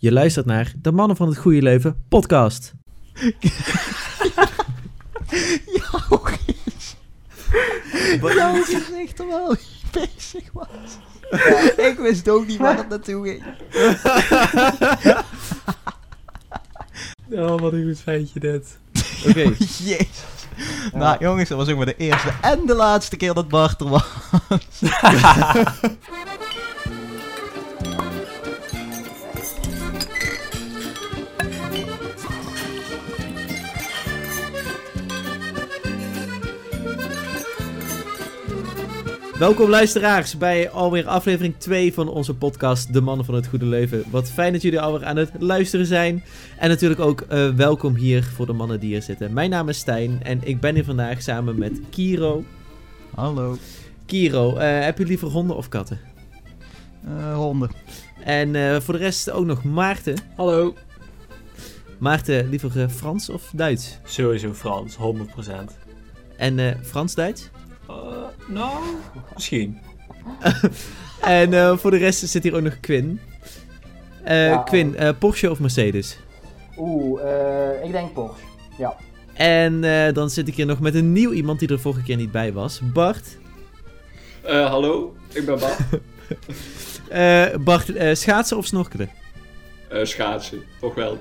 Je luistert naar de Mannen van het Goede Leven podcast. Joris. Joris zegt terwijl hij bezig was. Ik wist ook niet waar het naartoe ging. Oh, wat een goed feitje dit. Oké, Jezus. Nou jongens, dat was ook maar de eerste en de laatste keer dat Bart er was. Welkom luisteraars bij alweer aflevering 2 van onze podcast De Mannen van het Goede Leven. Wat fijn dat jullie alweer aan het luisteren zijn. En natuurlijk ook eh, welkom hier voor de mannen die hier zitten. Mijn naam is Stijn en ik ben hier vandaag samen met Kiro. Hallo. Kiro, eh, heb je liever honden of katten? Eh, honden. En eh, voor de rest ook nog Maarten. Hallo. Maarten, liever Frans of Duits? Sowieso Frans, 100%. En eh, Frans-Duits? Uh, nou, misschien. En eh, voor de rest zit hier ook nog Quinn. Eh, Ja, Quinn, eh, Porsche of Mercedes? Oeh, eh, ik denk Porsche. Ja. En eh, dan zit ik hier nog met een nieuw iemand die er vorige keer niet bij was. Bart. Eh, hallo, ik ben Bart. Eh, Bart, eh, schaatsen of snorkelen? Eh, schaatsen, toch wel.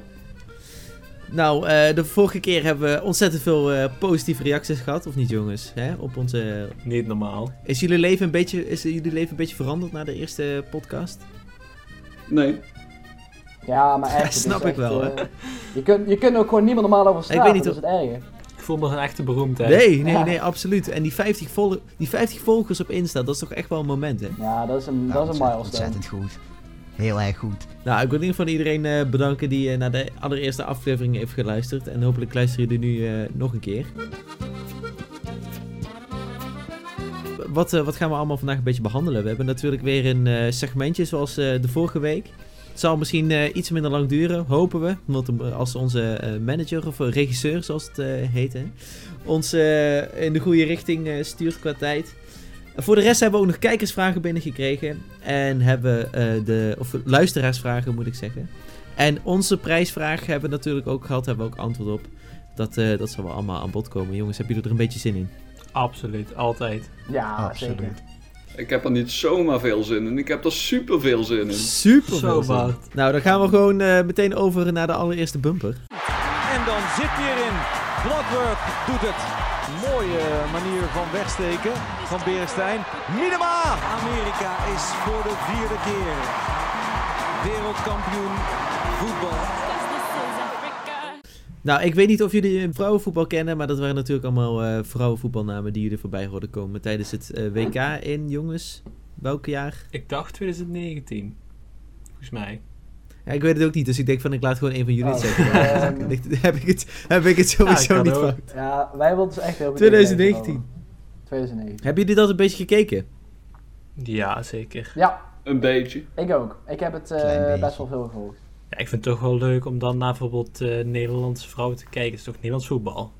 Nou, eh, de vorige keer hebben we ontzettend veel eh, positieve reacties gehad, of niet jongens? Hè? Op onze... Niet normaal. Is, jullie leven een beetje, is jullie leven een beetje veranderd na de eerste podcast? Nee. Ja, maar echt. Ja, snap ik echt, wel, eh, je, kunt, je kunt ook gewoon niemand normaal over straat. weet niet dat is het erge. Ik voel me een echte beroemdheid. Nee, nee, Ja. nee, absoluut. En die 50, vol die 50 volgers op Insta, dat is toch echt wel een moment, hè? Ja, dat is een, Nou, dat is een ontzettend- milestone. Ontzettend goed. Heel erg goed. Nou, ik wil in ieder geval iedereen eh, bedanken die eh, naar de allereerste aflevering heeft geluisterd. En hopelijk luisteren jullie nu eh, nog een keer. Wat, wat gaan we allemaal vandaag een beetje behandelen? We hebben natuurlijk weer een segmentje zoals de vorige week. Het zal misschien iets minder lang duren, hopen we. Want als onze manager of regisseur, zoals het heet, ons in de goede richting stuurt qua tijd. Voor de rest hebben we ook nog kijkersvragen binnengekregen. En hebben eh, de. Of luisteraarsvragen moet ik zeggen. En onze prijsvraag hebben we natuurlijk ook gehad. Hebben we ook antwoord op. Dat, eh, dat zal wel allemaal aan bod komen. Jongens, hebben jullie er een beetje zin in? Absoluut, altijd. Ja, Absoluut. zeker. Ik heb er niet zomaar veel zin in. Ik heb er super veel zin in. Super veel zin. Nou, dan gaan we gewoon eh, meteen over naar de allereerste bumper. En dan zit hij erin. Bloodworth doet het. Mooie manier van wegsteken van Berenstein. Minima! Amerika is voor de vierde keer wereldkampioen voetbal. Nou, ik weet niet of jullie vrouwenvoetbal kennen. Maar dat waren natuurlijk allemaal eh, vrouwenvoetbalnamen die jullie voorbij hoorden komen tijdens het eh, WK in, jongens. Welk jaar? Ik dacht 2019. Volgens mij. Ja, ik weet het ook niet, dus ik denk van ik laat gewoon een van jullie het Oh, zeggen. heb, ik het, heb ik het sowieso kan niet fout. Ja, wij wilden dus echt heel goed 2019. inlezen over. 2019. Hebben jullie dat een beetje gekeken? Ja, zeker. Ja, Een beetje. ik ook. Ik heb het eh, best wel veel gevolgd. Ja, ik vind het toch wel leuk om dan naar bijvoorbeeld eh, Nederlandse vrouwen te kijken. Het is toch Nederlands voetbal?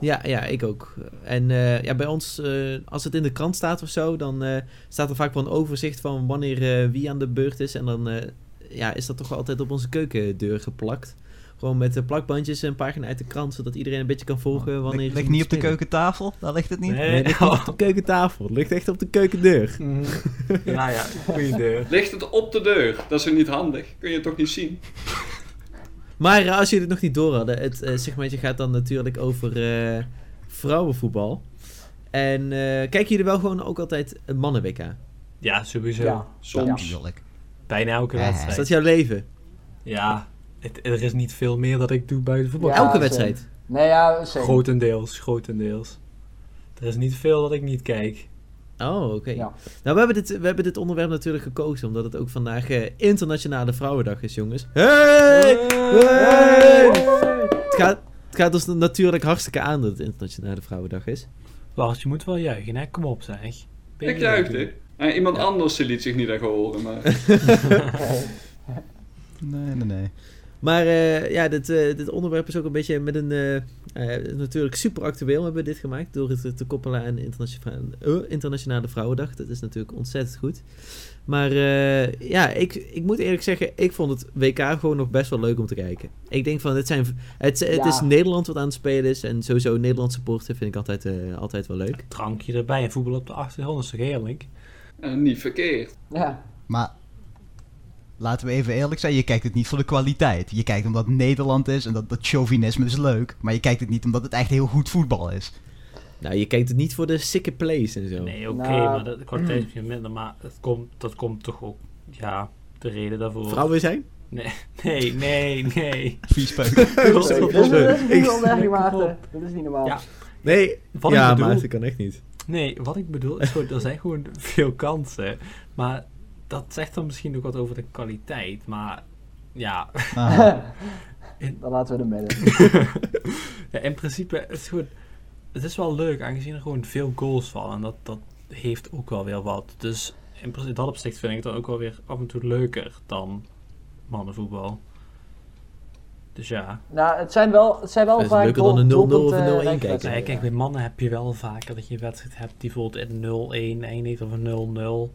Ja, ja, ik ook. En eh, ja, bij ons, eh, als het in de krant staat of zo, dan eh, staat er vaak wel een overzicht van wanneer eh, wie aan de beurt is. En dan eh, ja, is dat toch wel altijd op onze keukendeur geplakt. Gewoon met de plakbandjes en een pagina uit de krant, zodat iedereen een beetje kan volgen wanneer Ligt niet op de keukentafel? Daar ligt het niet. Nee, het ligt niet op de keukentafel. Het ligt echt op de keukendeur. nou ja, goede deur. Ligt het op de deur? Dat is niet handig. Kun je toch niet zien? Maar eh, als jullie het nog niet door hadden, het eh, segmentje gaat dan natuurlijk over eh, vrouwenvoetbal. En eh, kijken jullie wel gewoon ook altijd mannen-WK? Ja, sowieso. Ja. Soms. Natuurlijk. Bijna elke Ja. Is wedstrijd. dat jouw leven? Ja, het, er is niet veel meer dat ik doe buiten voetbal. Ja, Elke wedstrijd? Nee, ja, zeker. Grotendeels, grotendeels. Er is niet veel dat ik niet kijk. Oh, oké. Ja. Nou, we hebben, dit, we hebben dit onderwerp natuurlijk gekozen, omdat het ook vandaag eh, Internationale Vrouwendag is, jongens. Hey! Hey! Het gaat, het gaat ons natuurlijk hartstikke aan dat het Internationale Vrouwendag is. Lars, je moet wel juichen, hè? Kom op, zeg. Ben Ik juichte. Eh, iemand anders liet zich niet echt horen, maar... Nee, nee, nee. Maar eh, ja, dit, eh, dit onderwerp is ook een beetje met een... eh, eh, natuurlijk super actueel hebben we dit gemaakt door het te koppelen aan de Internationale, Internationale Vrouwendag. Dat is natuurlijk ontzettend goed. Maar eh, ja, ik, ik moet eerlijk zeggen, ik vond het WK gewoon nog best wel leuk om te kijken. Ik denk van, het, zijn, het, het Ja. is Nederland wat aan het spelen is. En sowieso Nederland supporten vind ik altijd, eh, altijd wel leuk. Drankje erbij en voetbal op de achtergrond is toch heerlijk? Eh, niet verkeerd. Ja. Maar laten we even eerlijk zijn, je kijkt het niet voor de kwaliteit. Je kijkt omdat het Nederland is en dat, dat chauvinisme is leuk. Maar je kijkt het niet omdat het echt heel goed voetbal is. Nou, je kijkt het niet voor de sikke plays en zo. Nee, oké, Nou, maar de kwaliteit is misschien minder. Maar het komt, dat komt toch ook, ja, de reden daarvoor. Vrouwen zijn? Nee, nee, nee, nee. Viespeuk. Dit is, niet Maarten. Dit is niet normaal. Ja. Nee, Wat ja, ik bedoel, maar dat kan echt niet. Nee, wat ik bedoel is gewoon, er zijn gewoon veel kansen. Maar dat zegt dan misschien ook wat over de kwaliteit. Maar ja, Ah, Dan laten we hem midden. ja in principe is het gewoon... Het is wel leuk, aangezien er gewoon veel goals vallen. En dat, dat heeft ook wel weer wat. Dus in, principe- in dat opzicht vind ik het dan ook wel weer af en toe leuker dan mannenvoetbal. Dus ja. Nou, het zijn wel, het zijn wel vaak leuker dan een 0-0 of een doelpunten, 0-1 rijke kijken. Nee, kijk, bij mannen heb je wel vaker dat je een wedstrijd hebt die bijvoorbeeld in 0-1 eindigt of een 0-0.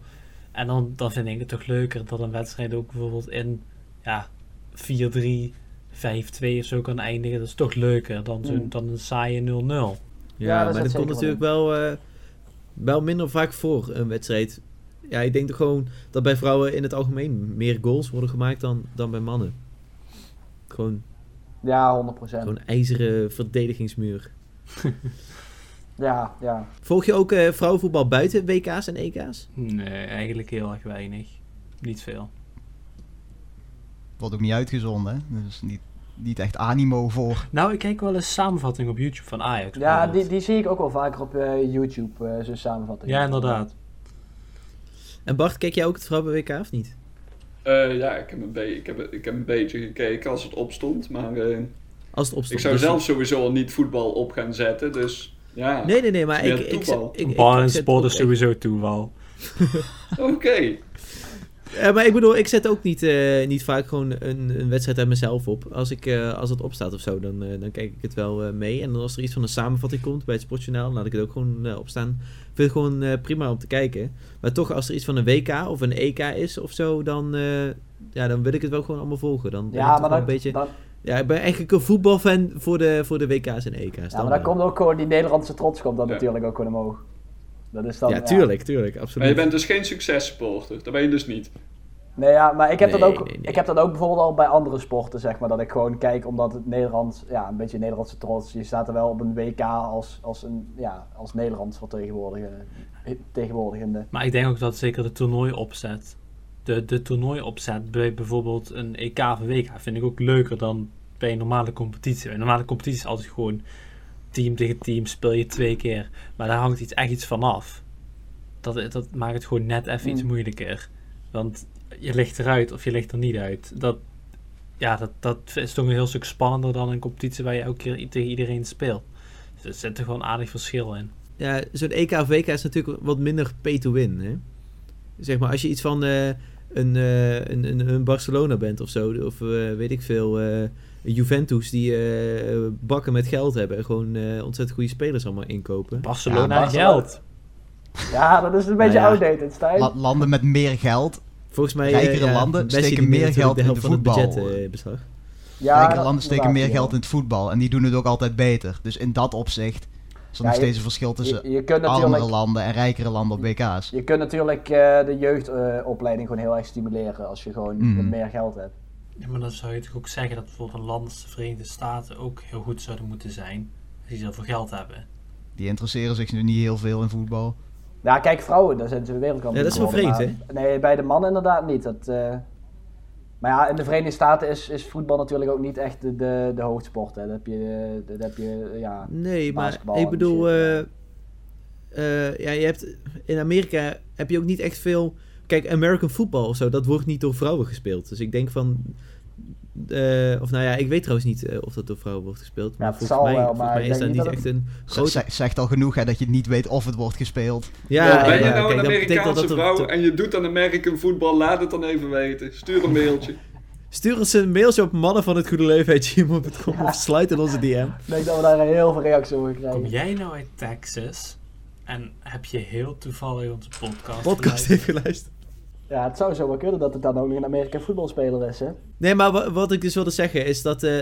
En dan, dan vind ik het toch leuker dat een wedstrijd ook bijvoorbeeld in ja, 4-3, 5-2 of zo kan eindigen. Dat is toch leuker dan, zo'n Mm. dan een saaie 0-0. Ja, maar dat komt natuurlijk wel, eh, wel minder vaak voor, een wedstrijd. Ja, ik denk toch gewoon dat bij vrouwen in het algemeen meer goals worden gemaakt dan, dan bij mannen. Gewoon, Ja, 100%. gewoon ijzeren verdedigingsmuur. Ja, ja. Volg je ook eh, vrouwenvoetbal buiten WK's en EK's? Nee, eigenlijk heel erg weinig. Niet veel. wordt ook niet uitgezonden, hè? Dus niet, niet echt animo voor. Nou, ik kijk wel eens samenvatting op YouTube van Ajax. Ja, die, die zie ik ook wel vaker op eh, YouTube, eh zo'n samenvatting. ja inderdaad. En Bart, kijk jij ook het vrouwen-WK of niet? Eh, ja, ik heb, een be- ik, heb, ik heb een beetje gekeken als het opstond. Maar eh, Als het opstond. ik zou Dus- zelf sowieso al niet voetbal op gaan zetten. Dus ja, Nee, nee, nee, maar ik... ik, ik, ik, ik, Bar en zet sport ook is echt- sowieso toeval. oké. Ja, maar ik bedoel, ik zet ook niet, eh, niet vaak gewoon een, een wedstrijd uit mezelf op. Als, ik, eh, als het opstaat of zo, dan, eh, dan kijk ik het wel eh, mee. En dan als er iets van een samenvatting komt bij het Sportjournaal, laat ik het ook gewoon eh, opstaan. Ik vind het gewoon eh, prima om te kijken. Maar toch, als er iets van een WK of een EK is of zo, dan, eh, ja, dan wil ik het wel gewoon allemaal volgen. Dan ben ik Ja, maar dan, een beetje... dan, Ja, ik ben eigenlijk een voetbalfan voor de, voor de WK's en EK's. ja, dan maar dan komt ook gewoon die Nederlandse trots komt dan Ja. natuurlijk ook gewoon omhoog. Dat is dan, Ja, tuurlijk, tuurlijk, absoluut. Maar je bent dus geen successupporter. Dat ben je dus niet. Nee, ja, maar ik heb, Nee, dat ook, nee, nee. ik heb dat ook bijvoorbeeld al bij andere sporten, zeg maar. Dat ik gewoon kijk omdat het Nederland, ja, een beetje Nederlandse trots. Je staat er wel op een WK als, als, een, ja, als Nederlands vertegenwoordiger- vertegenwoordigende. Maar ik denk ook dat zeker de toernooi opzet. De, de toernooi opzet bij bijvoorbeeld een EK of een WK vind ik ook leuker dan bij een normale competitie. Bij een normale competitie is altijd gewoon team tegen team, speel je twee keer. Maar daar hangt iets, echt iets van af. Dat, dat maakt het gewoon net even iets Mm. moeilijker. Want je ligt eruit of je ligt er niet uit. Dat, ja, dat, dat is toch een heel stuk spannender dan een competitie waar je elke keer tegen iedereen speelt. Dus er zit er gewoon een aardig verschil in. ja, zo'n EK of WK is natuurlijk wat minder pay to win. Hè? Zeg maar, als je iets van eh, een, eh, een, een, een Barcelona bent of zo, of eh, weet ik veel, Juventus die eh, bakken met geld hebben en gewoon eh, ontzettend goede spelers allemaal inkopen. Barcelona Ja, Barcelona- geld. Ja, dat is een beetje Nou ja. outdated, Stijn. La- landen met meer geld. Volgens mij Rijkere eh, landen steken meer geld de in de van het voetbal. budget beslag. ja, Rijkere landen steken meer ja. geld in het voetbal. En die doen het ook altijd beter. Dus in dat opzicht is er Ja, nog steeds een verschil tussen Je, armere landen en rijkere landen op WK's. je kunt natuurlijk eh, de jeugdopleiding gewoon heel erg stimuleren als je gewoon Mhm. meer geld hebt. Ja, maar dan zou je toch ook zeggen dat bijvoorbeeld een land als de Verenigde Staten ook heel goed zouden moeten zijn. Als die zoveel geld hebben. Die interesseren zich nu niet heel veel in voetbal. Ja, kijk, vrouwen, daar zijn ze wereldkampioen Ja, dat is wel vreemd, maar- Nee, bij de mannen inderdaad niet. Dat, eh, Maar ja, in de Verenigde Staten is, is voetbal natuurlijk ook niet echt de, de, de hoofdsport. Hè. Dat heb je, dat heb je ja... Nee, maar ik bedoel, eh, ja. eh, ja, je hebt in Amerika heb je ook niet echt veel. Kijk, American football of zo, dat wordt niet door vrouwen gespeeld. Dus ik denk van. eh, of nou ja, ik weet trouwens niet eh, of dat door vrouwen wordt gespeeld. Maar het volgens zal mij, wel, volgens maar mij ik is dat niet dat echt een grote. Zegt al genoeg hè, dat je niet weet of het wordt gespeeld. Ja, Ja, ja, ben je ja, nou kijk, een dat Amerikaanse dat er- vrouw en je doet aan American voetbal? Laat het dan even weten. Stuur een mailtje. Stuur ons een mailtje op mannen van het goede leven of sluit in onze DM. Ik denk dat we daar heel veel reacties over krijgen. Kom jij nou uit Texas en heb je heel toevallig onze podcast Podcast geluisterd? heeft geluisterd. Ja, het zou zo wel kunnen dat het dan ook nog een Amerika voetbalspeler is, hè? Nee, maar wa- wat ik dus wilde zeggen is dat, eh,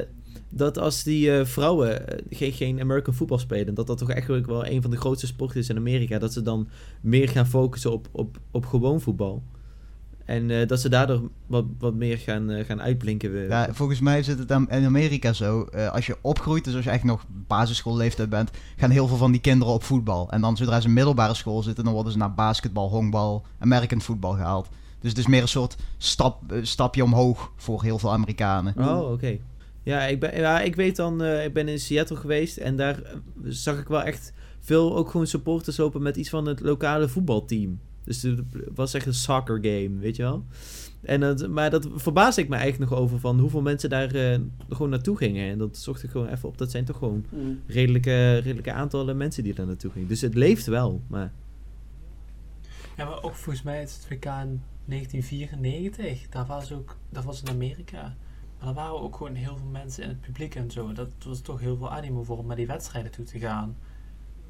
dat als die eh, vrouwen eh, geen, geen American voetbal spelen, dat dat toch eigenlijk wel een van de grootste sporten is in Amerika, dat ze dan meer gaan focussen op, op, op gewoon voetbal. En eh, dat ze daardoor wat, wat meer gaan, eh, gaan uitblinken. weer. Ja, volgens mij zit het in Amerika zo. eh, als je opgroeit, dus als je echt nog basisschoolleeftijd bent, gaan heel veel van die kinderen op voetbal. En dan zodra ze middelbare school zitten, dan worden ze naar basketbal, honkbal, American voetbal gehaald. Dus het is meer een soort stap, stapje omhoog voor heel veel Amerikanen. Oh, oké. Ja, ik ben, ja, ik weet dan, ik ben in Seattle geweest en daar zag ik wel echt veel ook gewoon supporters lopen met iets van het lokale voetbalteam. Dus het was echt een soccer game, weet je wel. En dat, maar dat verbaasde ik me eigenlijk nog over van hoeveel mensen daar eh, gewoon naartoe gingen. En dat zocht ik gewoon even op. Dat zijn toch gewoon Mm. redelijke, redelijke aantallen mensen die daar naartoe gingen. Dus het leeft wel, maar... Ja, maar ook volgens mij is het WK in 1994. Daar was ook, dat was in Amerika. Maar er waren ook gewoon heel veel mensen in het publiek en zo. Dat was toch heel veel animo voor om naar die wedstrijden toe te gaan.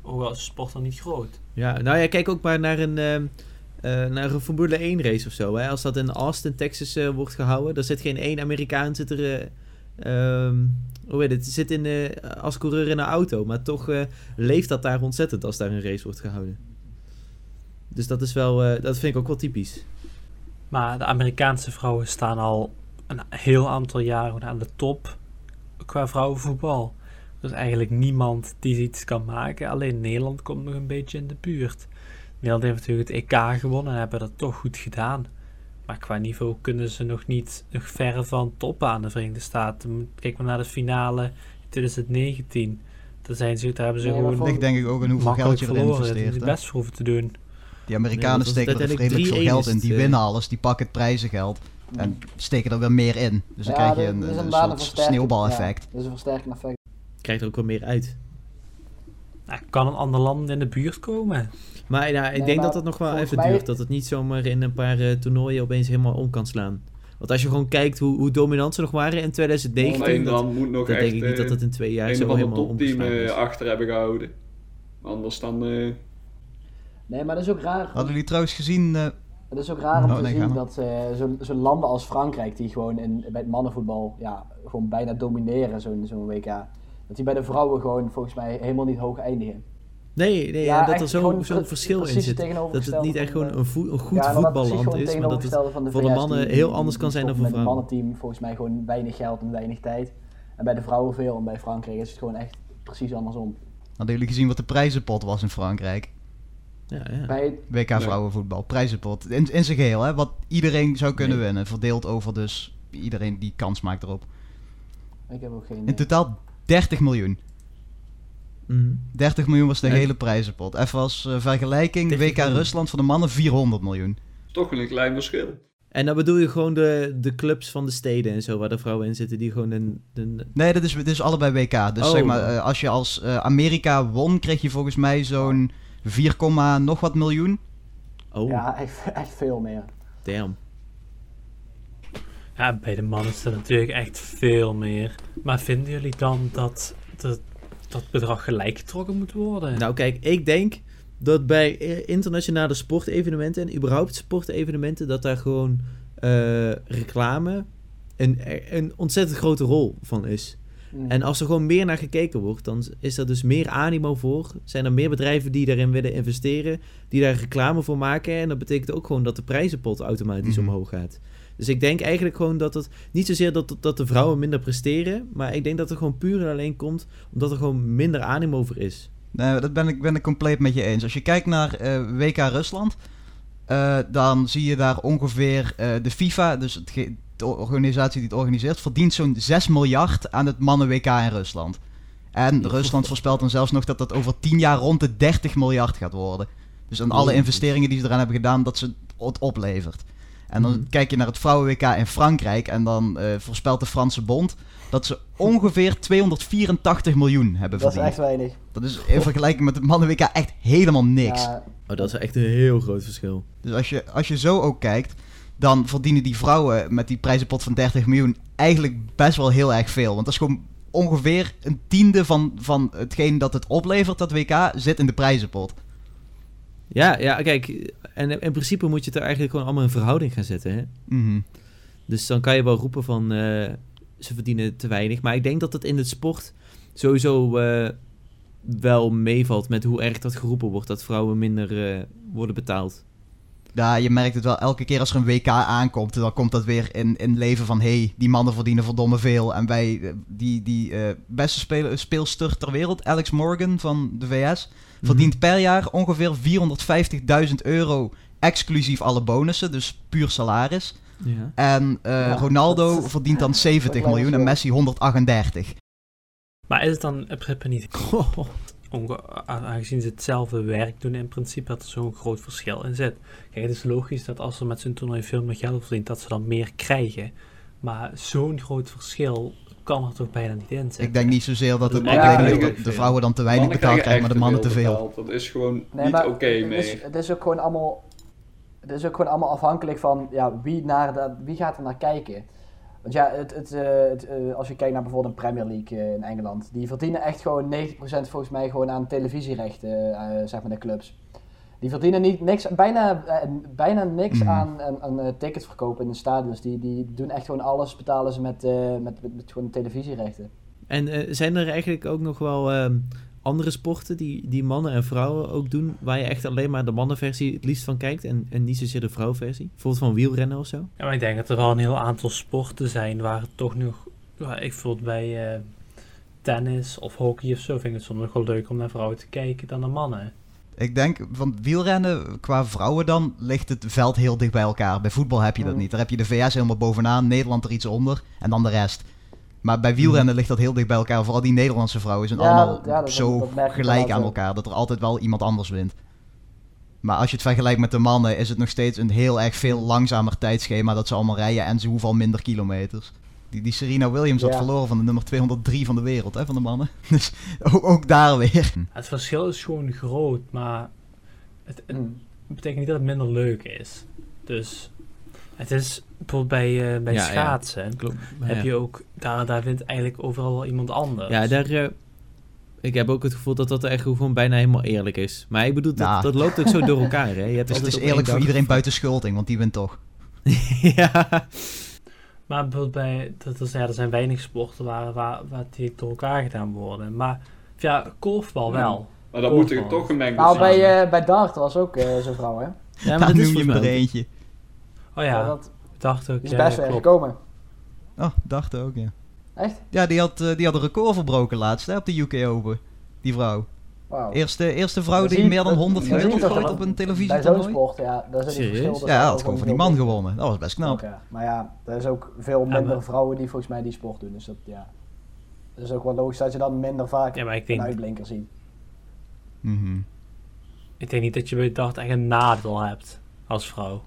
Is de sport dan niet groot. Ja, nou ja, kijk ook maar naar een, eh, naar een Formule 1 race of zo. Hè? Als dat in Austin, Texas eh, wordt gehouden, dan zit geen één Amerikaan zit er, eh, ehm, hoe heet het, zit in, als coureur in een auto. Maar toch leeft dat daar ontzettend als daar een race wordt gehouden. Dus dat is wel, dat vind ik ook wel typisch. Maar de Amerikaanse vrouwen staan al een heel aantal jaren aan de top qua vrouwenvoetbal. Er is eigenlijk niemand die iets kan maken. Alleen Nederland komt nog een beetje in de buurt. Nederland heeft natuurlijk het EK gewonnen en hebben dat toch goed gedaan. Maar qua niveau kunnen ze nog niet nog verre van toppen aan de Verenigde Staten. Kijk maar naar de finale in 2019. Daar, zijn ze, daar hebben ze maar gewoon ligt denk ik ook in hoeveel geld je erin investeert. hè. best voor hoeven te doen. Die Amerikanen Nee, steken er uiteindelijk redelijk veel 3-1 geld in. het, Die winnen alles, die pakken het prijzengeld. En steken er weer meer in. Dus dan Ja, krijg je dat een, is een soort versterking. sneeuwbaleffect. Ja, dat is een versterkend effect. Krijgt er ook wel meer uit. Nou, kan een ander land in de buurt komen? Maar ja, ik Nee, denk maar dat het nog wel even mij- duurt. Dat het niet zomaar in een paar eh, toernooien opeens helemaal om kan slaan. Want als je gewoon kijkt hoe, hoe dominant ze nog waren in 2019, Alleen dat, dan moet nog dan echt denk ik niet dat dat in twee jaar zo helemaal topteam omgeslagen eh, is. achter hebben gehouden. Anders dan... eh, Nee, maar dat is ook raar. Hadden jullie trouwens gezien... eh, Het is ook raar om Oh, te nee, zien dat eh, zo'n zo'n landen als Frankrijk, die gewoon in, bij het mannenvoetbal ja, gewoon bijna domineren, zo'n zo'n WK, dat die bij de vrouwen gewoon volgens mij helemaal niet hoog eindigen. Nee, nee Ja, en dat er zo'n gewoon zo'n pre- verschil in zit. Dat het niet echt gewoon een, een goed ja, precies voetballand is, maar dat het tegenovergestelde van de voor de mannen heel anders kan zijn dan voor vrouwen. Het mannenteam volgens mij gewoon weinig geld en weinig tijd. En bij de vrouwen veel. En bij Frankrijk is het gewoon echt precies andersom. hadden jullie gezien wat de prijzenpot was in Frankrijk? Ja, ja. Bij, WK vrouwenvoetbal, prijzenpot. In, in zijn geheel, hè? Wat iedereen zou kunnen Nee. winnen. Verdeeld over dus iedereen die kans maakt erop. ik heb ook geen... In totaal 30 miljoen. Mhm. 30 miljoen was de hele prijzenpot. Even als eh, vergelijking, 30 WK miljoen. Rusland voor de mannen 400 miljoen. toch wel een klein verschil. En dan bedoel je gewoon de, de clubs van de steden en zo, waar de vrouwen in zitten, die gewoon een... een Nee, dat is, dit is allebei WK. Dus Oh. zeg maar, eh, als je als eh, Amerika won, kreeg je volgens mij zo'n 4, komma nog wat miljoen. oh, Ja, echt, echt veel meer. damn. Ja, bij de mannen is het natuurlijk echt veel meer. Maar vinden jullie dan dat dat, dat bedrag gelijk getrokken moet worden? Nou kijk, ik denk dat bij internationale sportevenementen en überhaupt sportevenementen, dat daar gewoon eh, reclame een, een ontzettend grote rol van is. Mm. En als er gewoon meer naar gekeken wordt, dan is er dus meer animo voor. Zijn er meer bedrijven die daarin willen investeren, die daar reclame voor maken. En dat betekent ook gewoon dat de prijzenpot automatisch Mhm. omhoog gaat. Dus ik denk eigenlijk gewoon dat het niet zozeer dat, dat de vrouwen minder presteren, maar ik denk dat het gewoon puur en alleen komt omdat er gewoon minder animo voor is. Nee, dat ben ik, ben ik compleet met je eens. Als je kijkt naar eh, WK Rusland, eh, dan zie je daar ongeveer eh, de FIFA, dus het de organisatie die het organiseert, verdient zo'n 6 miljard aan het mannen-WK in Rusland. En Rusland voorspelt dan zelfs nog dat dat over 10 jaar rond de 30 miljard gaat worden. Dus aan alle investeringen die ze eraan hebben gedaan, dat ze het oplevert. En dan Mhm. kijk je naar het vrouwen-WK in Frankrijk en dan eh, voorspelt de Franse bond dat ze ongeveer 284 miljoen hebben dat is verdiend. echt weinig. Dat is in vergelijking met het mannen-WK echt helemaal niks. Ja, Oh, dat is echt een heel groot verschil. Dus als je, als je zo ook kijkt, dan verdienen die vrouwen met die prijzenpot van 30 miljoen eigenlijk best wel heel erg veel. Want dat is gewoon ongeveer een tiende van, van hetgeen dat het oplevert, dat WK, zit in de prijzenpot. Ja, ja, kijk, en in principe moet je het er eigenlijk gewoon allemaal in verhouding gaan zetten. Hè? Mhm. Dus dan kan je wel roepen van eh, ze verdienen te weinig. Maar ik denk dat het in het sport sowieso eh, wel meevalt met hoe erg dat geroepen wordt. Dat vrouwen minder eh, worden betaald. Ja, je merkt het wel elke keer als er een WK aankomt. Dan komt dat weer in, in leven van... hé, hey, die mannen verdienen verdomme veel. En wij, eh, die, die eh, beste speel, speelster ter wereld, Alex Morgan van de VS... verdient per jaar ongeveer 450.000 euro... exclusief alle bonussen, dus puur salaris. Ja. En eh, Ja, Ronaldo dat- verdient dan 70 dat miljoen en Messi 138. Maar is het dan in principe niet, a- aangezien ze hetzelfde werk doen in principe, dat er zo'n groot verschil in zit? Kijk, het is logisch dat als ze met zo'n toernooi veel meer geld verdient, dat ze dan meer krijgen. Maar zo'n groot verschil kan er toch bijna niet in zitten? Ik denk niet zozeer dat het Ja, de vrouwen dan te weinig betaald krijgen maar de mannen te veel. betaald. Dat is gewoon Nee, niet oké meer. is, het is ook gewoon allemaal. Het is ook gewoon allemaal afhankelijk van ja, wie, naar de, wie gaat er naar kijken. Want ja, het, het, eh, het, eh, als je kijkt naar bijvoorbeeld een Premier League eh, in Engeland, die verdienen echt gewoon 90% volgens mij gewoon aan televisierechten, zeg maar de clubs. Die verdienen niet, niks, bijna, bijna niks Mhm. aan, aan, aan tickets verkopen in de stadions. Die, die doen echt gewoon alles, betalen ze met, met, met, met gewoon televisierechten. En zijn er eigenlijk ook nog wel ehm, andere sporten die, die mannen en vrouwen ook doen, waar je echt alleen maar de mannenversie het liefst van kijkt en, en niet zozeer de vrouwenversie? Bijvoorbeeld van wielrennen of zo? Ja, maar ik denk dat er wel een heel aantal sporten zijn waar het toch nog... Waar ik bijvoorbeeld bij eh, tennis of hockey of zo vind ik het soms nog wel leuk om naar vrouwen te kijken dan naar mannen. Ik denk, van wielrennen qua vrouwen dan, ligt het veld heel dicht bij elkaar. Bij voetbal heb je dat Mm. niet. Daar heb je de VS helemaal bovenaan, Nederland er iets onder en dan de rest. Maar bij wielrennen ligt dat heel dicht bij elkaar. Vooral die Nederlandse vrouwen zijn Ja, allemaal ja, dat- zo dat gelijk aan elkaar. Dat er altijd wel iemand anders wint. Maar als je het vergelijkt met de mannen, is het nog steeds een heel erg veel langzamer tijdschema dat ze allemaal rijden en ze hoeven al minder kilometers. Die, die Serena Williams had verloren van de nummer 203 van de wereld, hè, van de mannen. Dus ook, ook daar weer. Het verschil is gewoon groot, maar het, het Mm. betekent niet dat het minder leuk is. Dus het is bijvoorbeeld bij, eh, bij Ja, ja. schaatsen. Klopt. Heb je ook, daar, daar wint eigenlijk overal wel iemand anders. Ja, daar... eh, ik heb ook het gevoel dat dat echt gewoon bijna helemaal eerlijk is. Maar ik bedoel, dat, Nou. dat loopt ook zo door elkaar, hè? Je hebt Dus het is op eerlijk voor iedereen buiten schulting, want die wint toch. ja. Maar bijvoorbeeld bij, dat is, ja, er zijn weinig sporten waar, waar, waar die door elkaar gedaan worden. Maar ja, korfbal Ja. wel. Maar dan moet er toch gemengd Nou, zijn. bij, eh bij Dart was ook eh, zo'n vrouw, hè? Ja, maar Daar dat is noem je ook- eentje. Oh ja, dat dacht ook. die is ja, best ver klopt. gekomen. Oh, dacht ook, ja. Echt? Ja, die had, eh, die had een record verbroken laatst hè, op de UK Open. Die vrouw. Wauw. Eerste, eerste vrouw die meer dan dan- 100 dan zie je gemiddeld gooit dat op een Bij zo'n televisietoernooi. sport, ja, daar zit die Serieus? verschil. Ja, hij had gewoon van die man gewonnen. Dat was best knap. Ja. Maar ja, er is ook veel minder vrouwen die volgens mij die sport doen. Dus dat, ja. Het is ook wel logisch dat je dan minder vaak Ja, maar ik een denk, uitblinker ziet. Mhm. ik denk niet dat je bij dart echt een nadeel hebt als vrouw.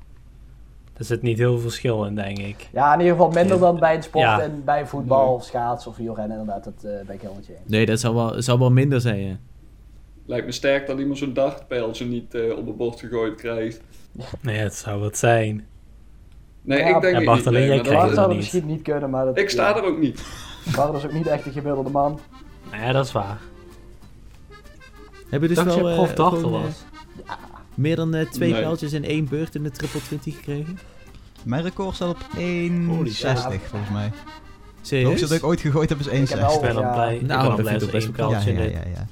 Er zit niet heel veel verschil in, denk ik. Ja, in ieder geval minder dan bij het sport Ja. en bij voetbal, schaats of wielrennen. Inderdaad, dat eh, ben ik helemaal eens. Nee, dat zal wel, zal wel minder zijn, ja. Lijkt me sterk dat iemand zo'n dartpijltje niet eh, op het bord gegooid krijgt. Nee, het zou wat zijn. Nee, Ja, ik denk ja, het Bart, niet. alleen nee, dat- het zou niet. misschien niet kunnen, maar dat, Ik sta ja, er ook niet. Bart is ook niet echt een gemiddelde man. Nou ja, dat is waar. Heb je dus dat wel je eh, prof eh, was. Meer dan eh, twee Nee. pijltjes in één beurt in de triple 20 gekregen? Mijn record staat op Holy 1,60 volgens mij. De Serieus? hoogste dat ik ooit gegooid heb is 1,60. Ik ben ja. blij. Nou, dat blij vind ik best Ja, pijltje ja, in de- ja, ja.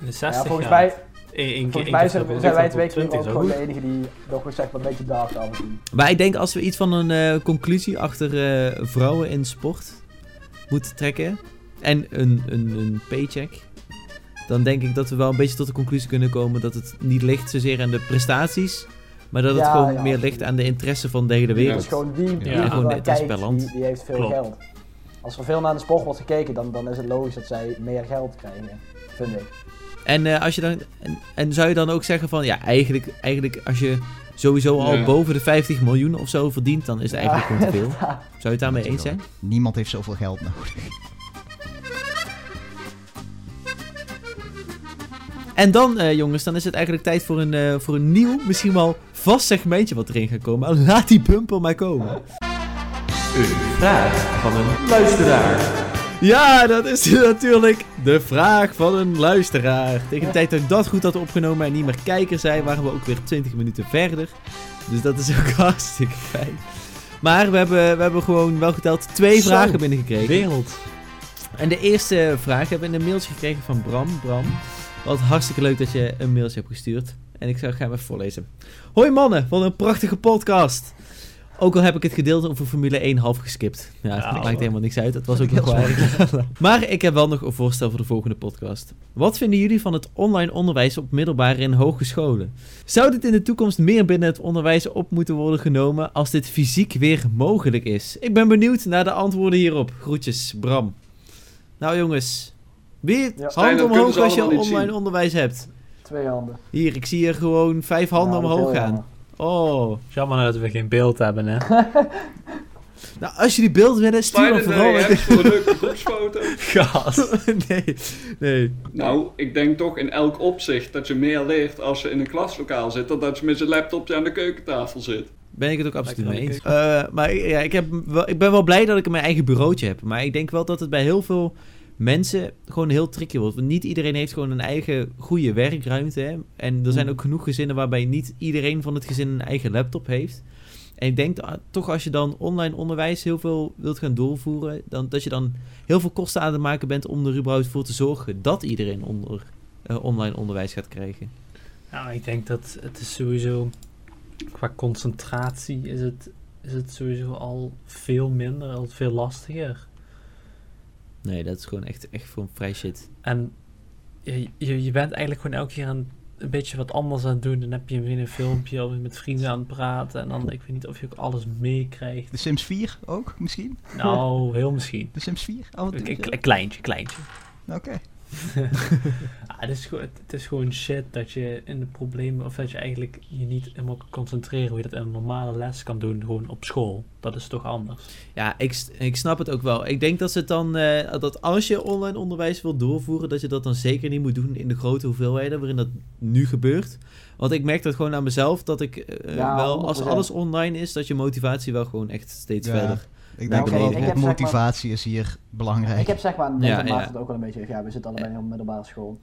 in de Ja, 60 volgens mij, keer- volgens mij zijn, wij twee keer 20 ook gewoon de enige die nog eens zeg maar een beetje dacht af en toe. Maar ik denk als we iets van een eh, conclusie achter eh, vrouwen in sport moeten trekken en een, een, een paycheck, dan denk ik dat we wel een beetje tot de conclusie kunnen komen dat het niet ligt zozeer aan de prestaties, maar dat het Ja, gewoon ja, meer ligt aan de interesse van de hele Ja. wereld. Gewoon wie, wie Ja, er gewoon per land. die, die heeft veel Klopt. geld. Als er veel naar de sport wordt gekeken, dan, dan is het logisch dat zij meer geld krijgen, vind ik. En, eh, als je dan, en, en zou je dan ook zeggen van, ja, eigenlijk, eigenlijk als je sowieso al Ja. boven de 50 miljoen of zo verdient, dan is het eigenlijk Ja, gewoon te veel. Zou je het daarmee eens zijn? Niemand heeft zoveel geld nodig. En dan, eh, jongens, dan is het eigenlijk tijd voor een, eh, voor een nieuw, misschien wel vast segmentje wat erin gaat komen. Laat die bumper maar komen. Een vraag van een luisteraar. Ja, dat is natuurlijk de vraag van een luisteraar. Tegen de tijd dat ik dat goed had opgenomen en niet meer kijker zijn, waren we ook weer 20 minuten verder. Dus dat is ook hartstikke fijn. Maar we hebben, we hebben gewoon wel geteld twee Zo. vragen binnengekregen. Wereld. En de eerste vraag hebben we in een mailtje gekregen van Bram. Bram, wat hartstikke leuk dat je een mailtje hebt gestuurd. En ik zou gaan even voorlezen. Hoi mannen, wat een prachtige podcast. Ook al heb ik het gedeelte over Formule 1 half geskipt. Ja, dat Ja, maakt helemaal niks uit. Dat was ook Heel nog waar. maar ik heb wel nog een voorstel voor de volgende podcast. Wat vinden jullie van het online onderwijs op middelbare en hogescholen? Zou dit in de toekomst meer binnen het onderwijs op moeten worden genomen als dit fysiek weer mogelijk is? Ik ben benieuwd naar de antwoorden hierop. Groetjes, Bram. Nou jongens, wie Ja. Stijn, hand omhoog als je online zien. onderwijs hebt. Twee handen. Hier, ik zie hier gewoon vijf handen is omhoog gaan. Oh. Jammer dat we geen beeld hebben, hè. Nou, als jullie beeld willen, stuur dan vooral... DM's voor een leuke groepsfoto. Gas. nee, nee. Nou, ik denk toch in elk opzicht dat je meer leert als je in een klaslokaal zit... dan dat je met zijn laptopje aan de keukentafel zit. Ben ik het ook absoluut mee eens. Eh, maar ja, ik, heb wel, ik ben wel blij dat ik mijn eigen bureautje heb. Maar ik denk wel dat het bij heel veel mensen gewoon heel tricky wordt. Want niet iedereen heeft gewoon een eigen goede werkruimte. Hè? En er zijn Mm. ook genoeg gezinnen waarbij niet iedereen van het gezin een eigen laptop heeft. En ik denk toch als je dan online onderwijs heel veel wilt gaan doorvoeren... Dan, dat je dan heel veel kosten aan het maken bent om er überhaupt voor te zorgen... dat iedereen onder, eh, online onderwijs gaat krijgen. Nou, ik denk dat het is sowieso... Qua concentratie is het, is het sowieso al veel minder, al veel lastiger. Nee, dat is gewoon echt, echt gewoon vrij shit. En je, je, je bent eigenlijk gewoon elke keer aan een beetje wat anders aan het doen. Dan heb je weer een filmpje of met vrienden aan het praten. En dan, ik weet niet of je ook alles meekrijgt. De Sims 4 ook, misschien? Nou, heel misschien. De Sims 4? Af en toe, Een, ja. een kleintje, kleintje. Oké. Ah, het, is gewoon, het is gewoon shit dat je in de problemen, of dat je eigenlijk je niet helemaal kan concentreren hoe je dat in een normale les kan doen, gewoon op school. Dat is toch anders. Ja, ik, ik snap het ook wel. Ik denk dat ze het dan, eh, dat als je online onderwijs wil doorvoeren, dat je dat dan zeker niet moet doen in de grote hoeveelheden waarin dat nu gebeurt. Want ik merk dat gewoon aan mezelf, dat ik eh, Ja, wel, als 100%. alles online is, dat je motivatie wel gewoon echt steeds Ja. verder. Ik Nou, denk wel ik dat heb zeg maar- motivatie is hier belangrijk. Ik heb zeg maar, Ja, ja, ja. het ook wel een beetje, ja, we zitten allebei op middelbare school.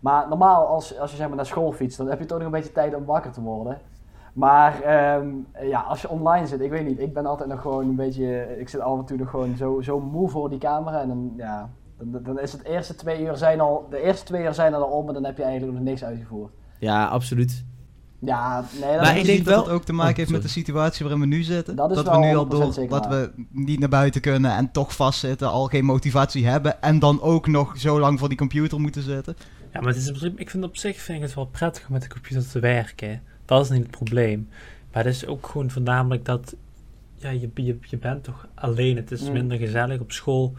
Maar normaal, als, als je zeg maar naar school fietst, dan heb je toch nog een beetje tijd om wakker te worden. Maar ehm, ja, als je online zit, ik weet niet, ik ben altijd nog gewoon een beetje, ik zit af en toe nog gewoon zo, zo moe voor die camera. En dan, ja, dan, dan is het eerste twee uur zijn al, de eerste twee uur zijn er al om en dan heb je eigenlijk nog niks uitgevoerd. Ja, absoluut. Ja, nee, dat Maar is ik denk dat wel- het ook te maken Oh, heeft met de situatie waarin we nu zitten. Dat is we wel nu al 100% door zeker dat we niet naar buiten kunnen en toch vastzitten, al geen motivatie hebben en dan ook nog zo lang voor die computer moeten zitten. Ja, maar het is ik vind op zich vind ik het wel prettig om met de computer te werken. Dat is niet het probleem. Maar het is ook gewoon voornamelijk dat ja, je, je, je bent toch alleen. Het is Mm. minder gezellig op school.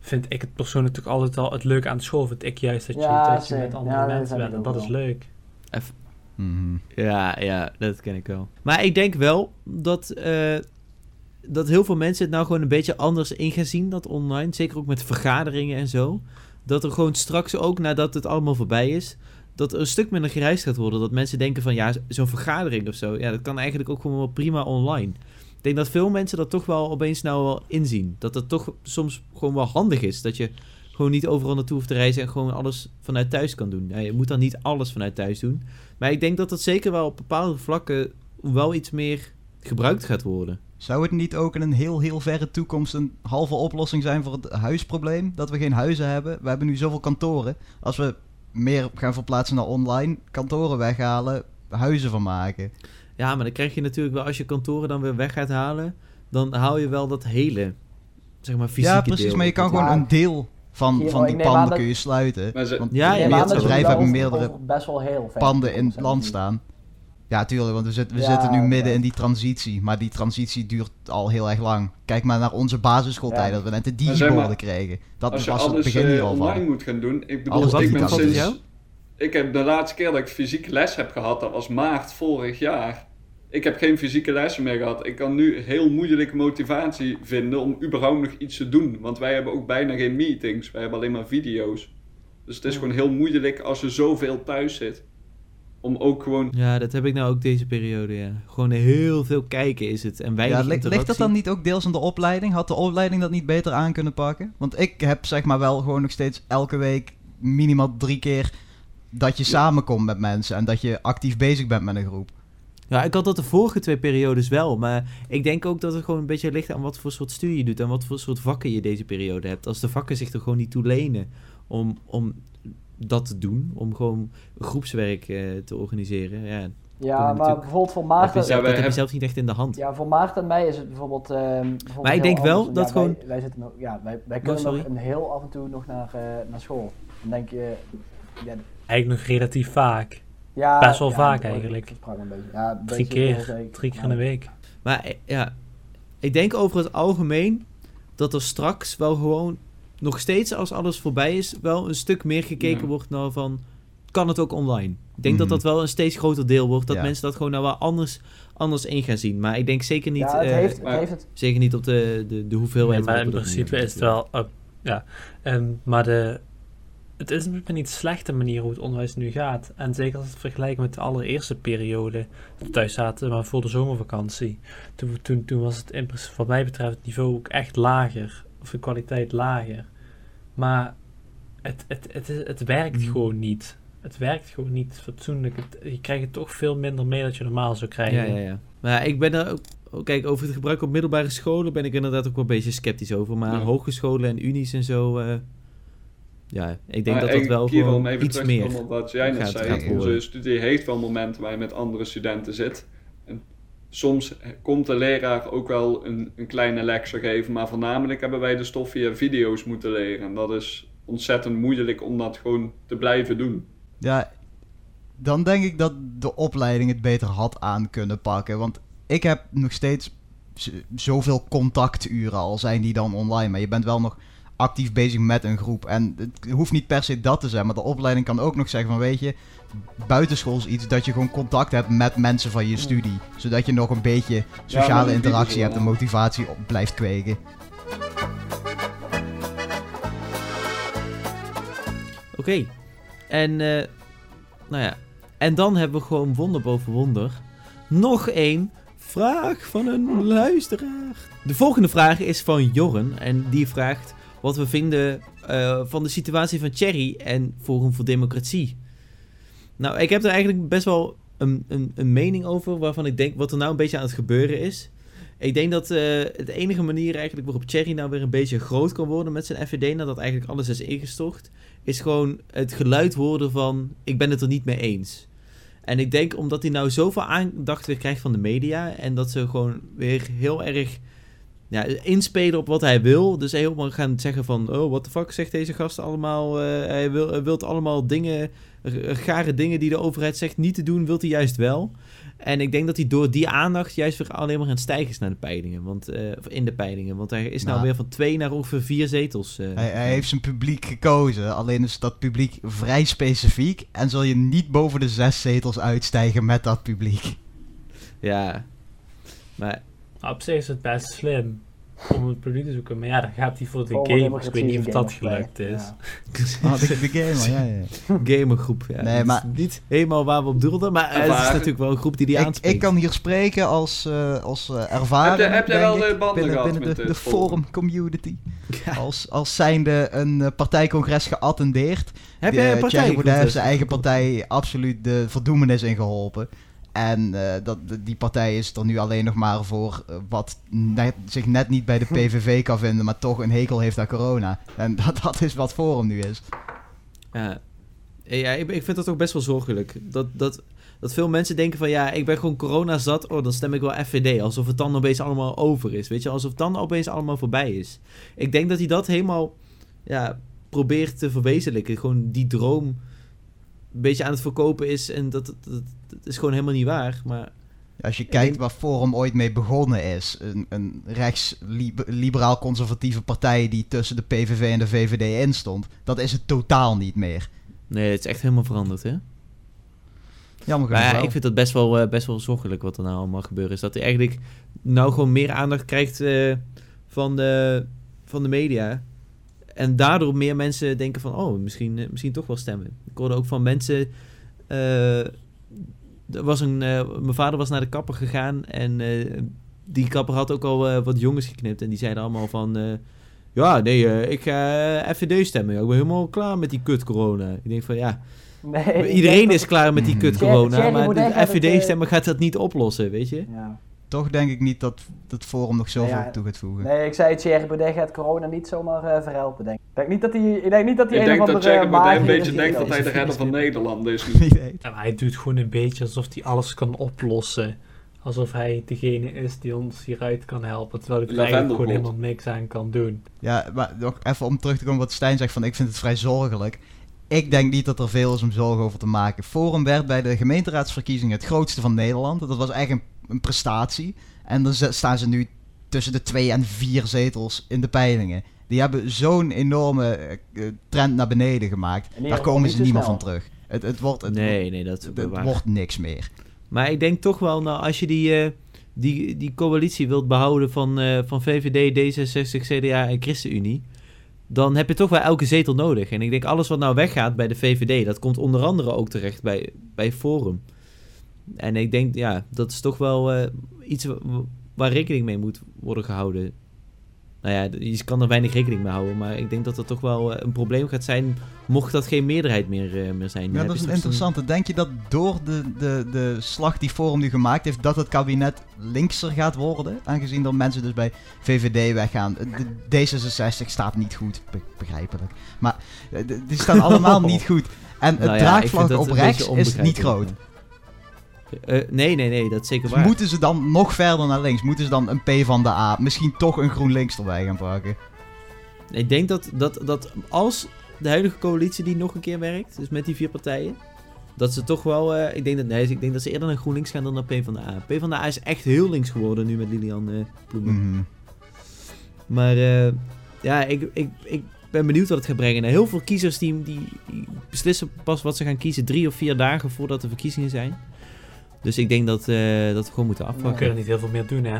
Vind ik het persoonlijk toch altijd al het leuke aan school. Vind ik juist dat je, Ja, dat je met andere Ja, mensen bent. En dat is wel. Mhm. Ja, ja, dat ken ik wel. Maar ik denk wel dat, eh, dat heel veel mensen het nou gewoon een beetje anders in gaan zien, dat online. Zeker ook met vergaderingen en zo. Dat er gewoon straks ook, nadat het allemaal voorbij is, dat er een stuk minder gereisd gaat worden. Dat mensen denken van, ja, zo'n vergadering of zo, ja, dat kan eigenlijk ook gewoon wel prima online. Ik denk dat veel mensen dat toch wel opeens nou wel inzien. Dat het toch soms gewoon wel handig is. Dat je gewoon niet overal naartoe hoeft te reizen en gewoon alles vanuit thuis kan doen. Je moet dan niet alles vanuit thuis doen. Maar ik denk dat dat zeker wel op bepaalde vlakken wel iets meer gebruikt gaat worden. Zou het niet ook in een heel, heel verre toekomst een halve oplossing zijn voor het huisprobleem? Dat we geen huizen hebben. We hebben nu zoveel kantoren. Als we meer gaan verplaatsen naar online, kantoren weghalen, huizen van maken. Ja, maar dan krijg je natuurlijk wel, als je kantoren dan weer weg gaat halen, dan haal je wel dat hele, zeg maar, fysieke ja, precies. deel. Maar je kan Ja. gewoon een deel van, van ik die panden dat- kun je sluiten. Ze- Want Ja, ja, bedrijven wel hebben meerdere over best wel heel ver panden in het land staan. Ja, tuurlijk, want we, zitten we Ja, zitten nu midden ja. in die transitie. Maar die transitie duurt al heel erg lang. Kijk maar naar onze basisschooltijd, Ja. dat we net de zeg digiborden kregen. Dat Als je was het begin eh, hier al online van. moet gaan doen. Ik bedoel, Alles ik ben sinds... Ik heb de laatste keer dat ik fysieke les heb gehad, dat was maart vorig jaar. Ik heb geen fysieke lessen meer gehad. Ik kan nu heel moeilijk motivatie vinden om überhaupt nog iets te doen. Want wij hebben ook bijna geen meetings. Wij hebben alleen maar video's. Dus het is Ja. gewoon heel moeilijk als je zoveel thuis zit. Om ook gewoon... Ja, dat heb ik nou ook deze periode, ja. Gewoon heel veel kijken is het. En weinig Ja, ligt, ligt dat dan niet ook deels aan de opleiding? Had de opleiding dat niet beter aan kunnen pakken? Want ik heb zeg maar wel gewoon nog steeds elke week minimaal drie keer dat je samenkomt met mensen en dat je actief bezig bent met een groep. Ja, ik had dat de vorige twee periodes wel. Maar ik denk ook dat het gewoon een beetje ligt aan wat voor soort studie je doet. En wat voor soort vakken je deze periode hebt. Als de vakken zich er gewoon niet toe lenen om, om dat te doen. Om gewoon groepswerk eh, te organiseren. Ja, Ja, maar bijvoorbeeld voor Maarten... dat heb je hebben- zelf niet echt in de hand. Ja, voor Maarten en mij is het bijvoorbeeld. ehm, bijvoorbeeld Maar ik denk wel anders. dat Ja, gewoon- Wij, wij, zitten nog, ja, wij, wij kunnen nog een heel af en toe nog naar, eh, naar school. Dan denk je. Ja, Eigenlijk nog relatief vaak. Ja, Best wel ja, vaak dat- eigenlijk. dat een beetje. Ja, een Drie keer. Drie keer in de week. Maar eh, ja, ik denk over het algemeen dat er straks wel gewoon nog steeds als alles voorbij is, wel een stuk meer gekeken Ja. wordt naar van, kan het ook online? Ik denk Mhm. dat dat wel een steeds groter deel wordt, dat Ja. mensen dat gewoon nou wel anders, anders in gaan zien. Maar ik denk zeker niet, Ja, het eh, heeft, het heeft het. zeker niet op de, de, de hoeveelheid. Nee, maar in dat principe is het wel... uh, ja, Ehm, maar de, het is een niet slechte manier hoe het onderwijs nu gaat. En zeker als we het vergelijken met de allereerste periode. Thuis zaten, maar voor de zomervakantie. Toen, toen, toen was het in, principe, wat mij betreft het niveau ook echt lager. Of de kwaliteit lager. Maar het, het, het, het, het werkt Mhm. gewoon niet. Het werkt gewoon niet fatsoenlijk. Het- je krijgt het toch veel minder mee dat je normaal zou krijgen. Ja, ja, ja. Maar ik ben er ook... oh, Kijk, over het gebruik op middelbare scholen ben ik inderdaad ook wel een beetje sceptisch over. Maar Ja. hogescholen en unies en zo... eh, ja, ik denk Maar dat dat wel gewoon even iets meer... op wat jij net gaat- zei. Onze studie heeft wel momenten waar je met andere studenten zit. En soms komt de leraar ook wel een, een kleine lecture geven, maar voornamelijk hebben wij de stof via video's moeten leren. En dat is ontzettend moeilijk om dat gewoon te blijven doen. Ja, dan denk ik dat de opleiding het beter had aan kunnen pakken. Want ik heb nog steeds zoveel contacturen, al zijn die dan online. Maar je bent wel nog actief bezig met een groep. En het hoeft niet per se dat te zijn, maar de opleiding kan ook nog zeggen van weet je, buitenschools iets dat je gewoon contact hebt met mensen van je studie. Zodat je nog een beetje sociale interactie hebt en motivatie op blijft kweken. Oké. En, eh, nou ja. En dan hebben we gewoon wonder boven wonder. Nog één vraag van een luisteraar. De volgende vraag is van Jorren. En die vraagt wat we vinden eh, van de situatie van Thierry en Forum voor Democratie. Nou, ik heb er eigenlijk best wel een, een, een mening over waarvan ik denk wat er nou een beetje aan het gebeuren is. Ik denk dat eh de enige manier eigenlijk waarop Thierry nou weer een beetje groot kan worden met zijn FVD, nadat eigenlijk alles is ingestort, is gewoon het geluid worden van ik ben het er niet mee eens. En ik denk omdat hij nou zoveel aandacht weer krijgt van de media en dat ze gewoon weer heel erg ja, inspelen op wat hij wil. Dus helemaal gaan zeggen van oh, what the fuck zegt deze gast allemaal. eh, hij, wil, wilt allemaal dingen, r- gare dingen die de overheid zegt niet te doen, wilt hij juist wel. En ik denk dat hij door die aandacht juist weer alleen maar aan het stijgen is naar de peilingen. Want, eh, of in de peilingen. Want hij is nou, Nou. weer van twee naar ongeveer vier zetels. eh. Hij, hij heeft zijn publiek gekozen, alleen is dat publiek vrij specifiek en zul je niet boven de zes zetels uitstijgen met dat publiek. Ja. Maar Nou, op zich is het best slim om het publiek te zoeken. Maar ja, dan gaat hij voor de voor gamers. Ik weet niet of dat gelukt is. Ja. Oh, de, de gamer, ja, ja. gamergroep. Ja. Nee, maar- is niet helemaal waar we op doelden. Maar het is Ervaren. natuurlijk wel een groep die die Ik, aanspreekt. ik kan hier spreken als, eh als eh ervaring, Heb jij- heb wel ik, de banden binnen, gehad binnen met de, forum? community. Ja. Als, als zijnde een eh, partijcongres geattendeerd. Heb jij een partij? Thierry Baudet heeft zijn eigen partij absoluut de verdoemenis in geholpen. En eh, dat, die partij is er nu alleen nog maar voor eh, wat net, zich net niet bij de PVV kan vinden, maar toch een hekel heeft aan corona. En dat, dat is wat Forum nu is. Ja, ja ik, ik vind dat ook best wel zorgelijk. Dat, dat, dat veel mensen denken van ja, ik ben gewoon corona zat. Oh, dan stem ik wel FVD. Alsof het dan opeens allemaal over is. Weet je, alsof het dan opeens allemaal voorbij is. Ik denk dat hij dat helemaal ja, probeert te verwezenlijken. Gewoon die droom een beetje aan het verkopen is. En dat, dat, dat, dat is gewoon helemaal niet waar. Maar Als je kijkt waar Forum ooit mee begonnen is, een, een rechts-liberaal-conservatieve partij die tussen de PVV en de VVD in stond, dat is het totaal niet meer. nee, het is echt helemaal veranderd, hè? Jammer Maar genoeg ja, ik vind dat best wel, eh, best wel zorgelijk wat er nou allemaal gebeurt. Is dat hij eigenlijk nou gewoon meer aandacht krijgt eh, van, de, van de media. En daardoor meer mensen denken van, oh, misschien, eh, misschien toch wel stemmen. Ik hoorde ook van mensen, eh, er was een, eh, mijn vader was naar de kapper gegaan en die kapper had ook al wat jongens geknipt. En die zeiden allemaal van... ja, nee, ik ga FVD stemmen. Ik ben helemaal klaar met die kut corona. Ik denk van ja, Nee, iedereen is klaar met die kut corona. Maar de FVD stemmen gaat dat niet oplossen, weet je? Ja. Toch denk ik niet dat dat Forum nog zoveel Ja, toe gaat voegen. Nee, ik zei Thierry Baudet gaat corona niet zomaar eh, verhelpen, denk ik. Ik denk niet dat hij, ik denk niet dat hij Ik een denk dat Thierry Baudet een beetje denkt dat hij de redder van Nederland is. En hij doet gewoon een beetje alsof hij alles kan oplossen. Alsof hij degene is die ons hieruit kan helpen. Terwijl hij er eigenlijk gewoon helemaal niks aan kan doen. Ja, maar nog even om terug te komen wat Stijn zegt van ik vind het vrij zorgelijk. Ik denk niet dat er veel is om zorgen over te maken. Forum werd bij de gemeenteraadsverkiezingen het grootste van Nederland. Dat was echt een, een prestatie. En dan staan ze nu tussen de twee en vier zetels in de peilingen. Die hebben zo'n enorme eh, trend naar beneden gemaakt. Daar komen ze niet meer van terug. Het, het, wordt, het, Nee, nee, dat het waar. wordt niks meer. Maar ik denk toch wel, nou, als je die, eh, die, die coalitie wilt behouden van, eh, van VVD, D66, CDA en ChristenUnie, dan heb je toch wel elke zetel nodig. En ik denk, alles wat nou weggaat bij de VVD, dat komt onder andere ook terecht bij, bij Forum. En ik denk, ja, dat is toch wel eh, iets wa- wa- waar rekening mee moet worden gehouden. Nou ja, je kan er weinig rekening mee houden, maar ik denk dat dat toch wel eh, een probleem gaat zijn, mocht dat geen meerderheid meer, eh, meer zijn. Dan Ja, heb dat is een interessante. Denk je dat door de, de, de slag die Forum nu gemaakt heeft, dat het kabinet linkser gaat worden? Aangezien er mensen dus bij VVD weggaan. De D66 staat niet goed, be- begrijpelijk. Maar die staan allemaal niet goed. En het Nou ja, draagvlak op rechts is niet groot. Eh, nee, nee, nee, dat is zeker Dus waar. moeten ze dan nog verder naar links? Moeten ze dan een P van de A, misschien toch een GroenLinks erbij gaan pakken? Ik denk dat, dat, dat als de huidige coalitie die nog een keer werkt, dus met die vier partijen, dat ze toch wel, eh, ik, denk dat, nee, ik denk dat ze eerder naar GroenLinks gaan dan naar PvdA. PvdA is echt heel links geworden nu met Lilian Ploemen. Mhm. Maar ja, ik, ik, ik ben benieuwd wat het gaat brengen. Nou, heel veel kiezers die, die, die beslissen pas wat ze gaan kiezen drie of vier dagen voordat de verkiezingen zijn. Dus ik denk dat, eh, dat we gewoon moeten We afwachten. kunnen niet heel veel meer doen, hè.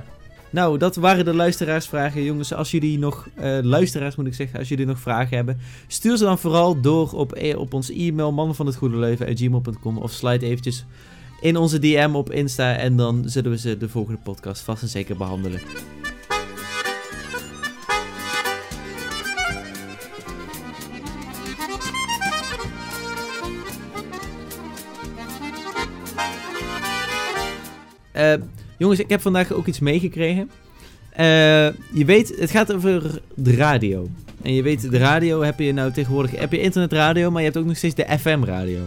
Nou, dat waren de luisteraarsvragen. Jongens, als jullie nog, eh, luisteraars moet ik zeggen, als jullie nog vragen hebben, stuur ze dan vooral door op, e- op ons e-mail mannenvanhetgoedeleuven.gmail.com of slide eventjes in onze DM op Insta en dan zullen we ze de volgende podcast vast en zeker behandelen. Eh, jongens, ik heb vandaag ook iets meegekregen. Eh, je weet, het gaat over de radio. En je weet, de radio heb je nou tegenwoordig... Heb je internetradio, maar je hebt ook nog steeds de FM-radio.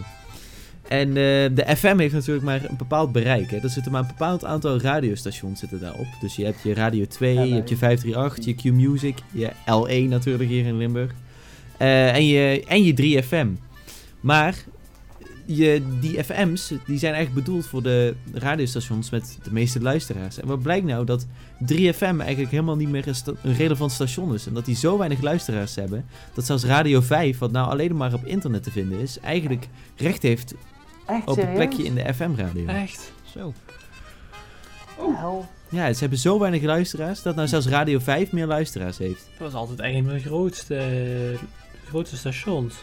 En eh, de FM heeft natuurlijk maar een bepaald bereik. Hè. Er zitten maar een bepaald aantal radiostations zitten daarop. Dus je hebt je Radio 2, je hebt je 538, je Q-Music, je L1 natuurlijk hier in Limburg. En, je, en je 3FM. Maar je, die FM's die zijn eigenlijk bedoeld voor de radiostations met de meeste luisteraars. En wat blijkt nou dat 3FM eigenlijk helemaal niet meer een, sta- een relevant station is. En dat die zo weinig luisteraars hebben, dat zelfs Radio 5, wat nou alleen maar op internet te vinden is, eigenlijk recht heeft Echt op een serieus? plekje in de FM-radio. Echt? Zo. Hel. Ja, ze hebben zo weinig luisteraars dat nou zelfs Radio 5 meer luisteraars heeft. Dat was altijd eigenlijk mijn grootste, grootste stations.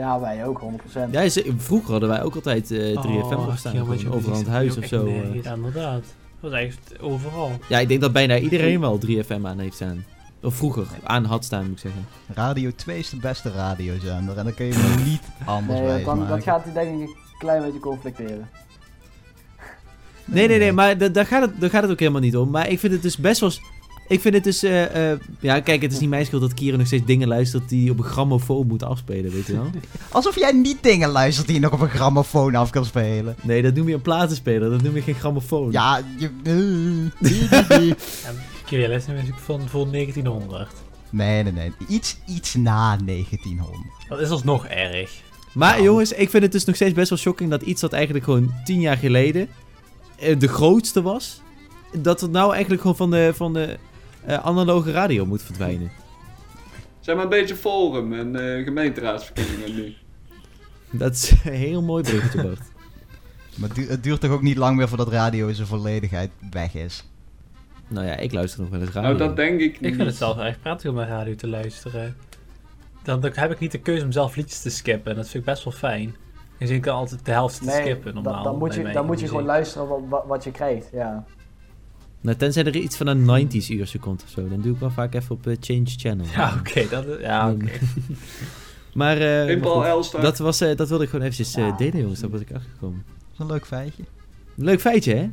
Ja, wij ook, 100%. Ja, ze- vroeger hadden wij ook altijd eh 3FM Oh, opstaan. ja, overal aan het huis of zo. eh. nergens. Ja, inderdaad. Dat was echt overal. Ja, ik denk dat bijna iedereen wel 3FM aan heeft staan. Of vroeger aan had staan, moet ik zeggen. Radio 2 is de beste radiozender en dan kun je me niet anders Nee, dan, dat gaat hij denk ik een klein beetje conflicteren. Nee, nee, nee, maar da- daar gaat, het, daar gaat het ook helemaal niet om. Maar ik vind het dus best wel... Ik vind het dus... eh, eh, ja, kijk, het is niet mijn schuld dat Kieran nog steeds dingen luistert die op een grammofoon moeten afspelen, weet je wel? Alsof jij niet dingen luistert die je nog op een grammofoon af kan spelen. Nee, dat noem je een platenspeler, dat noem je geen grammofoon. Ja, je... En QLS is van voor 1900. nee, nee, nee. Iets, iets na 1900. Dat is alsnog erg. Maar Nou. jongens, ik vind het dus nog steeds best wel shocking dat iets dat eigenlijk gewoon tien jaar geleden eh, de grootste was, dat het nou eigenlijk gewoon van de, van de eh, analoge radio moet verdwijnen. Zijn maar een beetje forum en eh, gemeenteraadsverkiezingen nu. Dat is een heel mooi bruggetje, Bart. Maar het du- het duurt toch ook niet lang meer voordat radio in zijn volledigheid weg is. Nou ja, ik luister nog wel eens radio. Nou, dat denk ik Ik niet. vind het zelf echt prettig om naar radio te luisteren. Dan, dan heb ik niet de keuze om zelf liedjes te skippen. Dat vind ik best wel fijn. Dus je kan altijd de helft Nee, skippen dan, normaal. dan moet bij je, dan in moet je gewoon luisteren wat, wat, wat je krijgt. Ja. Nou, tenzij er iets van een 90s uurtje komt of zo. Dan doe ik wel vaak even op eh, Change Channel. Ja, oké. dat is- ja, oké. Maar, eh, maar goed, dat, was, eh, dat wilde ik gewoon eventjes eh, Ja. delen, jongens. Daar was ik achtergekomen. Dat is een leuk feitje. Leuk feitje, hè?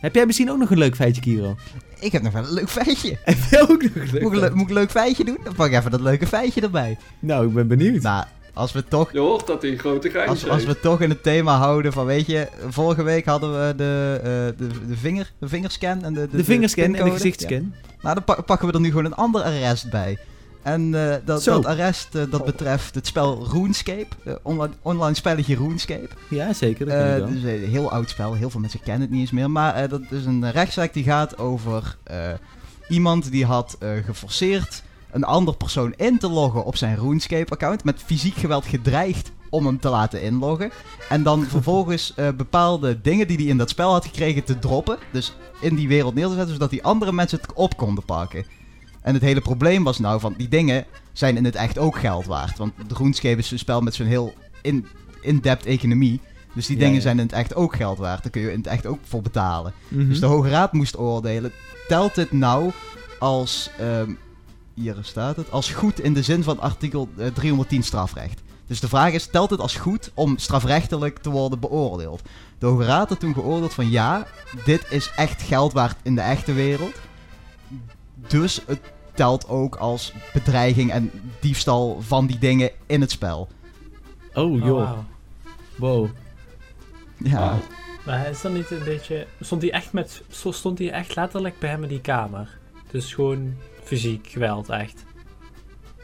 Heb jij misschien ook nog een leuk feitje, Kiro? Ik heb nog wel een leuk feitje. Heb jij ook nog een leuk Moet ik, moet ik een leuk feitje doen? Dan pak ik even dat leuke feitje erbij. Nou, ik ben benieuwd. Nou, als we toch Je hoort dat hij een grote grijns Als, heeft. als we toch in het thema houden van, weet je, vorige week hadden we de, eh, de, de, vinger, de vingerscan en de, de, vingerscan en de gezichtsscan. Ja. Nou, dan pak- pakken we er nu gewoon een ander arrest bij. En eh, dat, Zo. dat arrest eh, dat betreft het spel RuneScape, eh, online, online spelletje RuneScape. Ja, zeker. Dat Eh, wel. dus een heel oud spel, heel veel mensen kennen het niet eens meer. Maar eh, dat is een rechtszaak die gaat over eh, iemand die had eh, geforceerd een ander persoon in te loggen op zijn RuneScape-account. Met fysiek geweld gedreigd om hem te laten inloggen. En dan vervolgens eh, bepaalde dingen die hij in dat spel had gekregen te droppen. Dus in die wereld neer te zetten, zodat die andere mensen het op konden pakken. En het hele probleem was nou van, die dingen zijn in het echt ook geld waard. Want RuneScape is een spel met zo'n heel in- in-depth economie. Dus die Ja, dingen ja. zijn in het echt ook geld waard. Daar kun je in het echt ook voor betalen. Mhm. Dus de Hoge Raad moest oordelen. Telt dit nou als, ehm, hier staat het, als goed in de zin van artikel eh, 310 strafrecht? Dus de vraag is, telt het als goed om strafrechtelijk te worden beoordeeld? De Hoge Raad had toen geoordeeld van ja, dit is echt geld waard in de echte wereld. Dus het telt ook als bedreiging en diefstal van die dingen in het spel. Oh, Oh, joh. Wow. Ja, Wauw. Maar is dat niet een beetje... Stond hij echt met... zo Stond hij echt letterlijk bij hem in die kamer? Dus gewoon fysiek geweld, echt.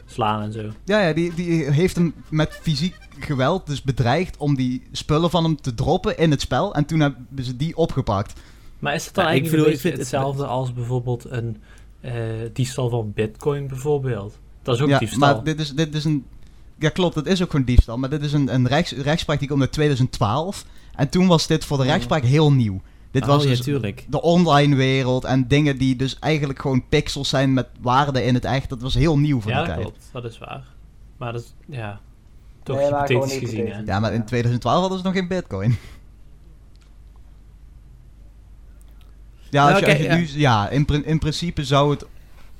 Slaan en zo. Ja, ja die, die heeft hem met fysiek geweld dus bedreigd om die spullen van hem te droppen in het spel. En toen hebben ze die opgepakt. Maar is het dan Ja, ik eigenlijk bedoel, ik het- hetzelfde als bijvoorbeeld een eh diefstal van bitcoin bijvoorbeeld? Dat is ook ja, diefstal. maar dit is, dit is een... Ja, klopt, het is ook gewoon diefstal. Maar dit is een, een rechts, rechtspraak die komt uit 2012. En toen was dit voor de rechtspraak heel nieuw. Dit Oh, was ja, dus tuurlijk. de online wereld en dingen die dus eigenlijk gewoon pixels zijn met waarde in het echt. Dat was heel nieuw voor ja, die dat tijd. klopt. Dat is waar. Maar dat is... Ja. Toch Nee, hypothetisch gezien, hè. Ja, maar in Ja. 2012 hadden ze nog geen bitcoin. Ja, Nou, als je, kijk, als je nu, ja in principe zou het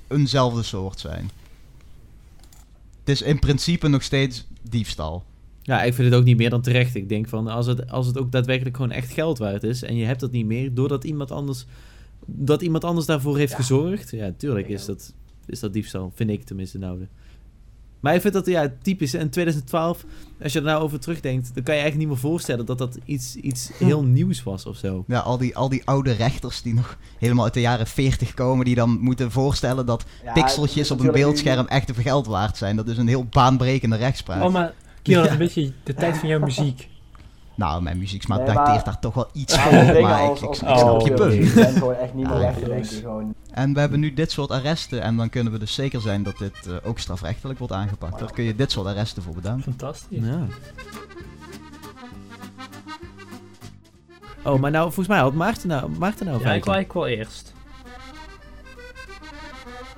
eenzelfde soort zijn. Het is in principe nog steeds diefstal. Ja, ik vind het ook niet meer dan terecht. Ik denk van, als het, als het ook daadwerkelijk gewoon echt geld waard is... en je hebt dat niet meer, doordat iemand anders... dat iemand anders daarvoor heeft Ja. gezorgd... ja, tuurlijk is dat, is dat diefstal. Vind ik tenminste nou. Maar ik vind dat ja, typisch. In 2012, als je er nou over terugdenkt... dan kan je eigenlijk niet meer voorstellen... dat dat iets, iets heel nieuws was of zo. Ja, al die, al die oude rechters die nog helemaal uit de jaren 40 komen, die dan moeten voorstellen dat Ja, pixeltjes op een beeldscherm echt veel geld waard zijn. Dat is een heel baanbrekende rechtspraak. Oh, maar Kira, dat is Ja. een beetje de tijd van jouw muziek. Nou, mijn muzieksmaak Nee, maar- daar toch wel iets Ja, dingen maar ik, als- ik, als- ik Oh, snap je punt. Je bent gewoon echt niet meer Ja, weg te klopt. denken. Gewoon. En we hebben nu dit soort arresten en dan kunnen we dus zeker zijn dat dit eh, ook strafrechtelijk wordt aangepakt. Daar kun je dit soort arresten voor bedanken. Fantastisch. Ja. Oh, maar nou, volgens mij had Maarten nou, Maarten nou Ja, ik wil wel eerst.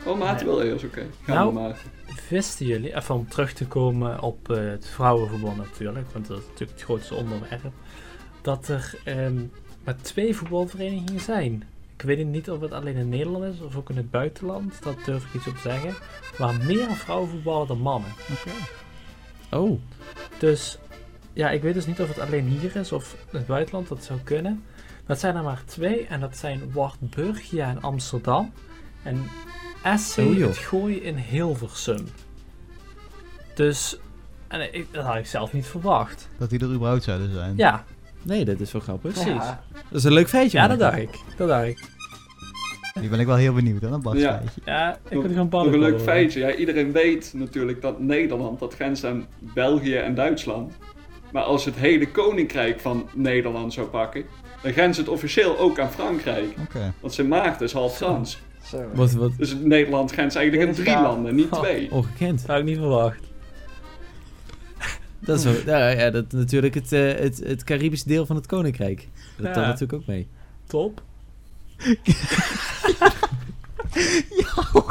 Oh, Maarten wil eerst, oké. Gaan Nou. we maar. Wisten jullie, even om terug te komen op eh, het vrouwenverbond natuurlijk, want dat is natuurlijk het grootste onderwerp, dat er ehm, maar twee voetbalverenigingen zijn. Ik weet niet of het alleen in Nederland is of ook in het buitenland, dat durf ik iets op te zeggen, waar meer vrouwen voetballen dan mannen. Oh, Dus ja, ik weet dus niet of het alleen hier is of in het buitenland, dat zou kunnen. Dat zijn er maar twee en dat zijn Wartburgia in Amsterdam en SC Oh, het Gooi in Hilversum. Dus, en ik, dat had ik zelf niet verwacht. Dat die er überhaupt zouden zijn. Ja, nee, dat is wel grappig. precies. Ja. Ja, Dat is een leuk feitje. dat Maarten. dacht ik. Dat dacht ik. Die ben ik wel heel benieuwd hè, dat Bart Ja. feitje. Ja, ik Nog- wil gewoon Nog een leuk feitje. Ja, iedereen weet natuurlijk dat Nederland, dat grenst aan België en Duitsland. Maar als het hele koninkrijk van Nederland zou pakken, dan grenst het officieel ook aan Frankrijk. Oké. Want Sint Maarten is half Frans. Zo. Wat, wat Dus Nederland grenst eigenlijk aan is drie gaaf. landen, niet Oh. twee. ongekend. Dat had ik niet verwacht. Dat is wel, ja, ja, dat natuurlijk het, eh, het, het Caribische deel van het koninkrijk. Dat Ja. telt natuurlijk ook mee. Top. Jouw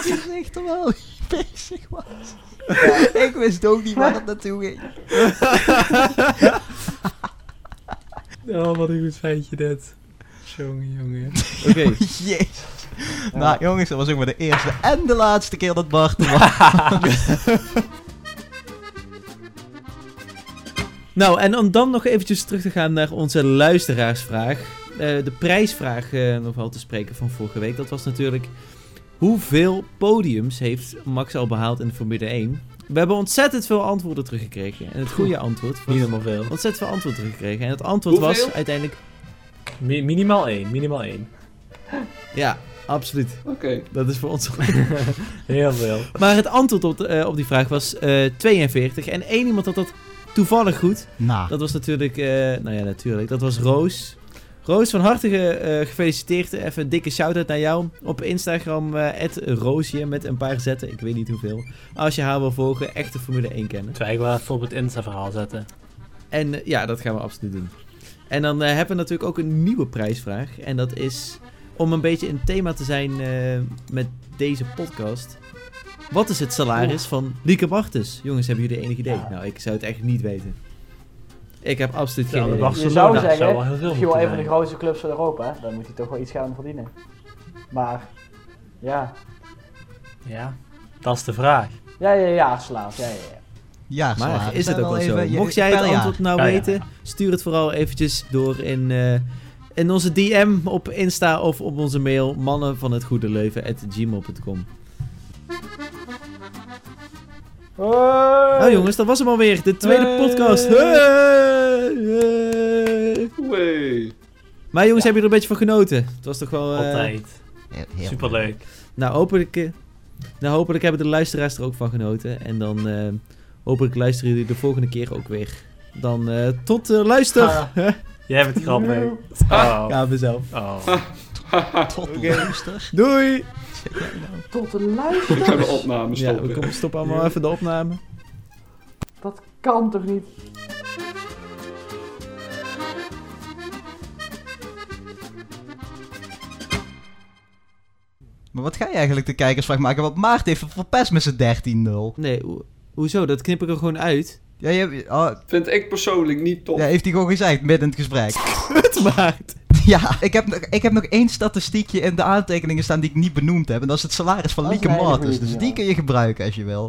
gezicht er wel. bezig was. Ik wist ook niet waar het naartoe ging. Oh, wat een goed feitje dit. Jongen, jongen. Oké. Jezus. Nou jongens, dat was ook maar de eerste en de laatste keer dat Bart er was. Nou, en om dan nog eventjes terug te gaan naar onze luisteraarsvraag. Eh, de prijsvraag eh, nog wel te spreken van vorige week. Dat was natuurlijk... Hoeveel podiums heeft Max al behaald in de Formule 1? We hebben ontzettend veel antwoorden teruggekregen. En het goede antwoord was... Niet helemaal veel. Ontzettend veel antwoord teruggekregen. En het antwoord was uiteindelijk... Mi- minimaal één, minimaal één. Ja, absoluut. Oké. Dat is voor ons... Heel veel. maar het antwoord op, de- eh, op die vraag was eh 42. En één iemand had dat toevallig goed. Nou, Dat was natuurlijk, eh, nou ja, natuurlijk. Dat was Roos. Roos, van harte ge- eh, gefeliciteerd. Even een dikke shout-out naar jou. Op Instagram, Roosje, met een paar zetten. Ik weet niet hoeveel. Als je haar wil volgen, echte Formule 1 kennen. Terwijl ik wel even op het Insta-verhaal zetten. En ja, dat gaan we absoluut doen. En dan eh, hebben we natuurlijk ook een nieuwe prijsvraag. En dat is om een beetje een thema te zijn eh, met deze podcast. Wat is het salaris van Lieke Martens? Jongens, hebben jullie enig idee? Ja. Nou, ik zou het echt niet weten. Ik heb absoluut geen idee. Je zou Barcelona zou wel zeggen, heel veel misschien wel een van de grootste clubs van Europa. Dan moet hij toch wel iets gaan verdienen. Maar, ja. Ja, dat is de vraag. Ja, ja, ja, slaaf. Ja, ja, ja. Ja, Maar is het ook wel even- zo? Mocht jij het antwoord nou Ja, ja. weten, stuur het vooral eventjes door in, eh, in onze DM op Insta of op onze mail mannen van het goede leven gmail.com. Nou jongens, dat was hem alweer. De tweede Hey. podcast. Hey. Maar jongens, hebben jullie er een beetje van genoten? Het was toch wel... eh, Altijd. Heel- heel Superleuk. Nou, hopelijk, eh, nou, hopelijk hebben de luisteraars er ook van genoten. En dan eh, hopelijk luisteren jullie de volgende keer ook weer. Dan eh, tot uh, luister. Ah. Jij bent grappig. Oh. Ja, mezelf. Oh. Tot Oké. luister. Doei! Tot de Ik ga de opname Ja, stoppen. we komen- stoppen allemaal even de opname. Dat kan toch niet? Maar wat ga je eigenlijk de kijkersvraag maken? Want Maart heeft het verpest met zijn 13-0. Nee, hoezo? Dat knip ik er gewoon uit. Ja, je, oh, Vind ik persoonlijk niet tof. ja, heeft hij gewoon gezegd, midden in het gesprek. Het maakt. Ja, ik heb, nog- ik heb nog één statistiekje in de aantekeningen staan die ik niet benoemd heb. En dat is het salaris van Lieke Martens. Dus ja. die kun je gebruiken als je wil.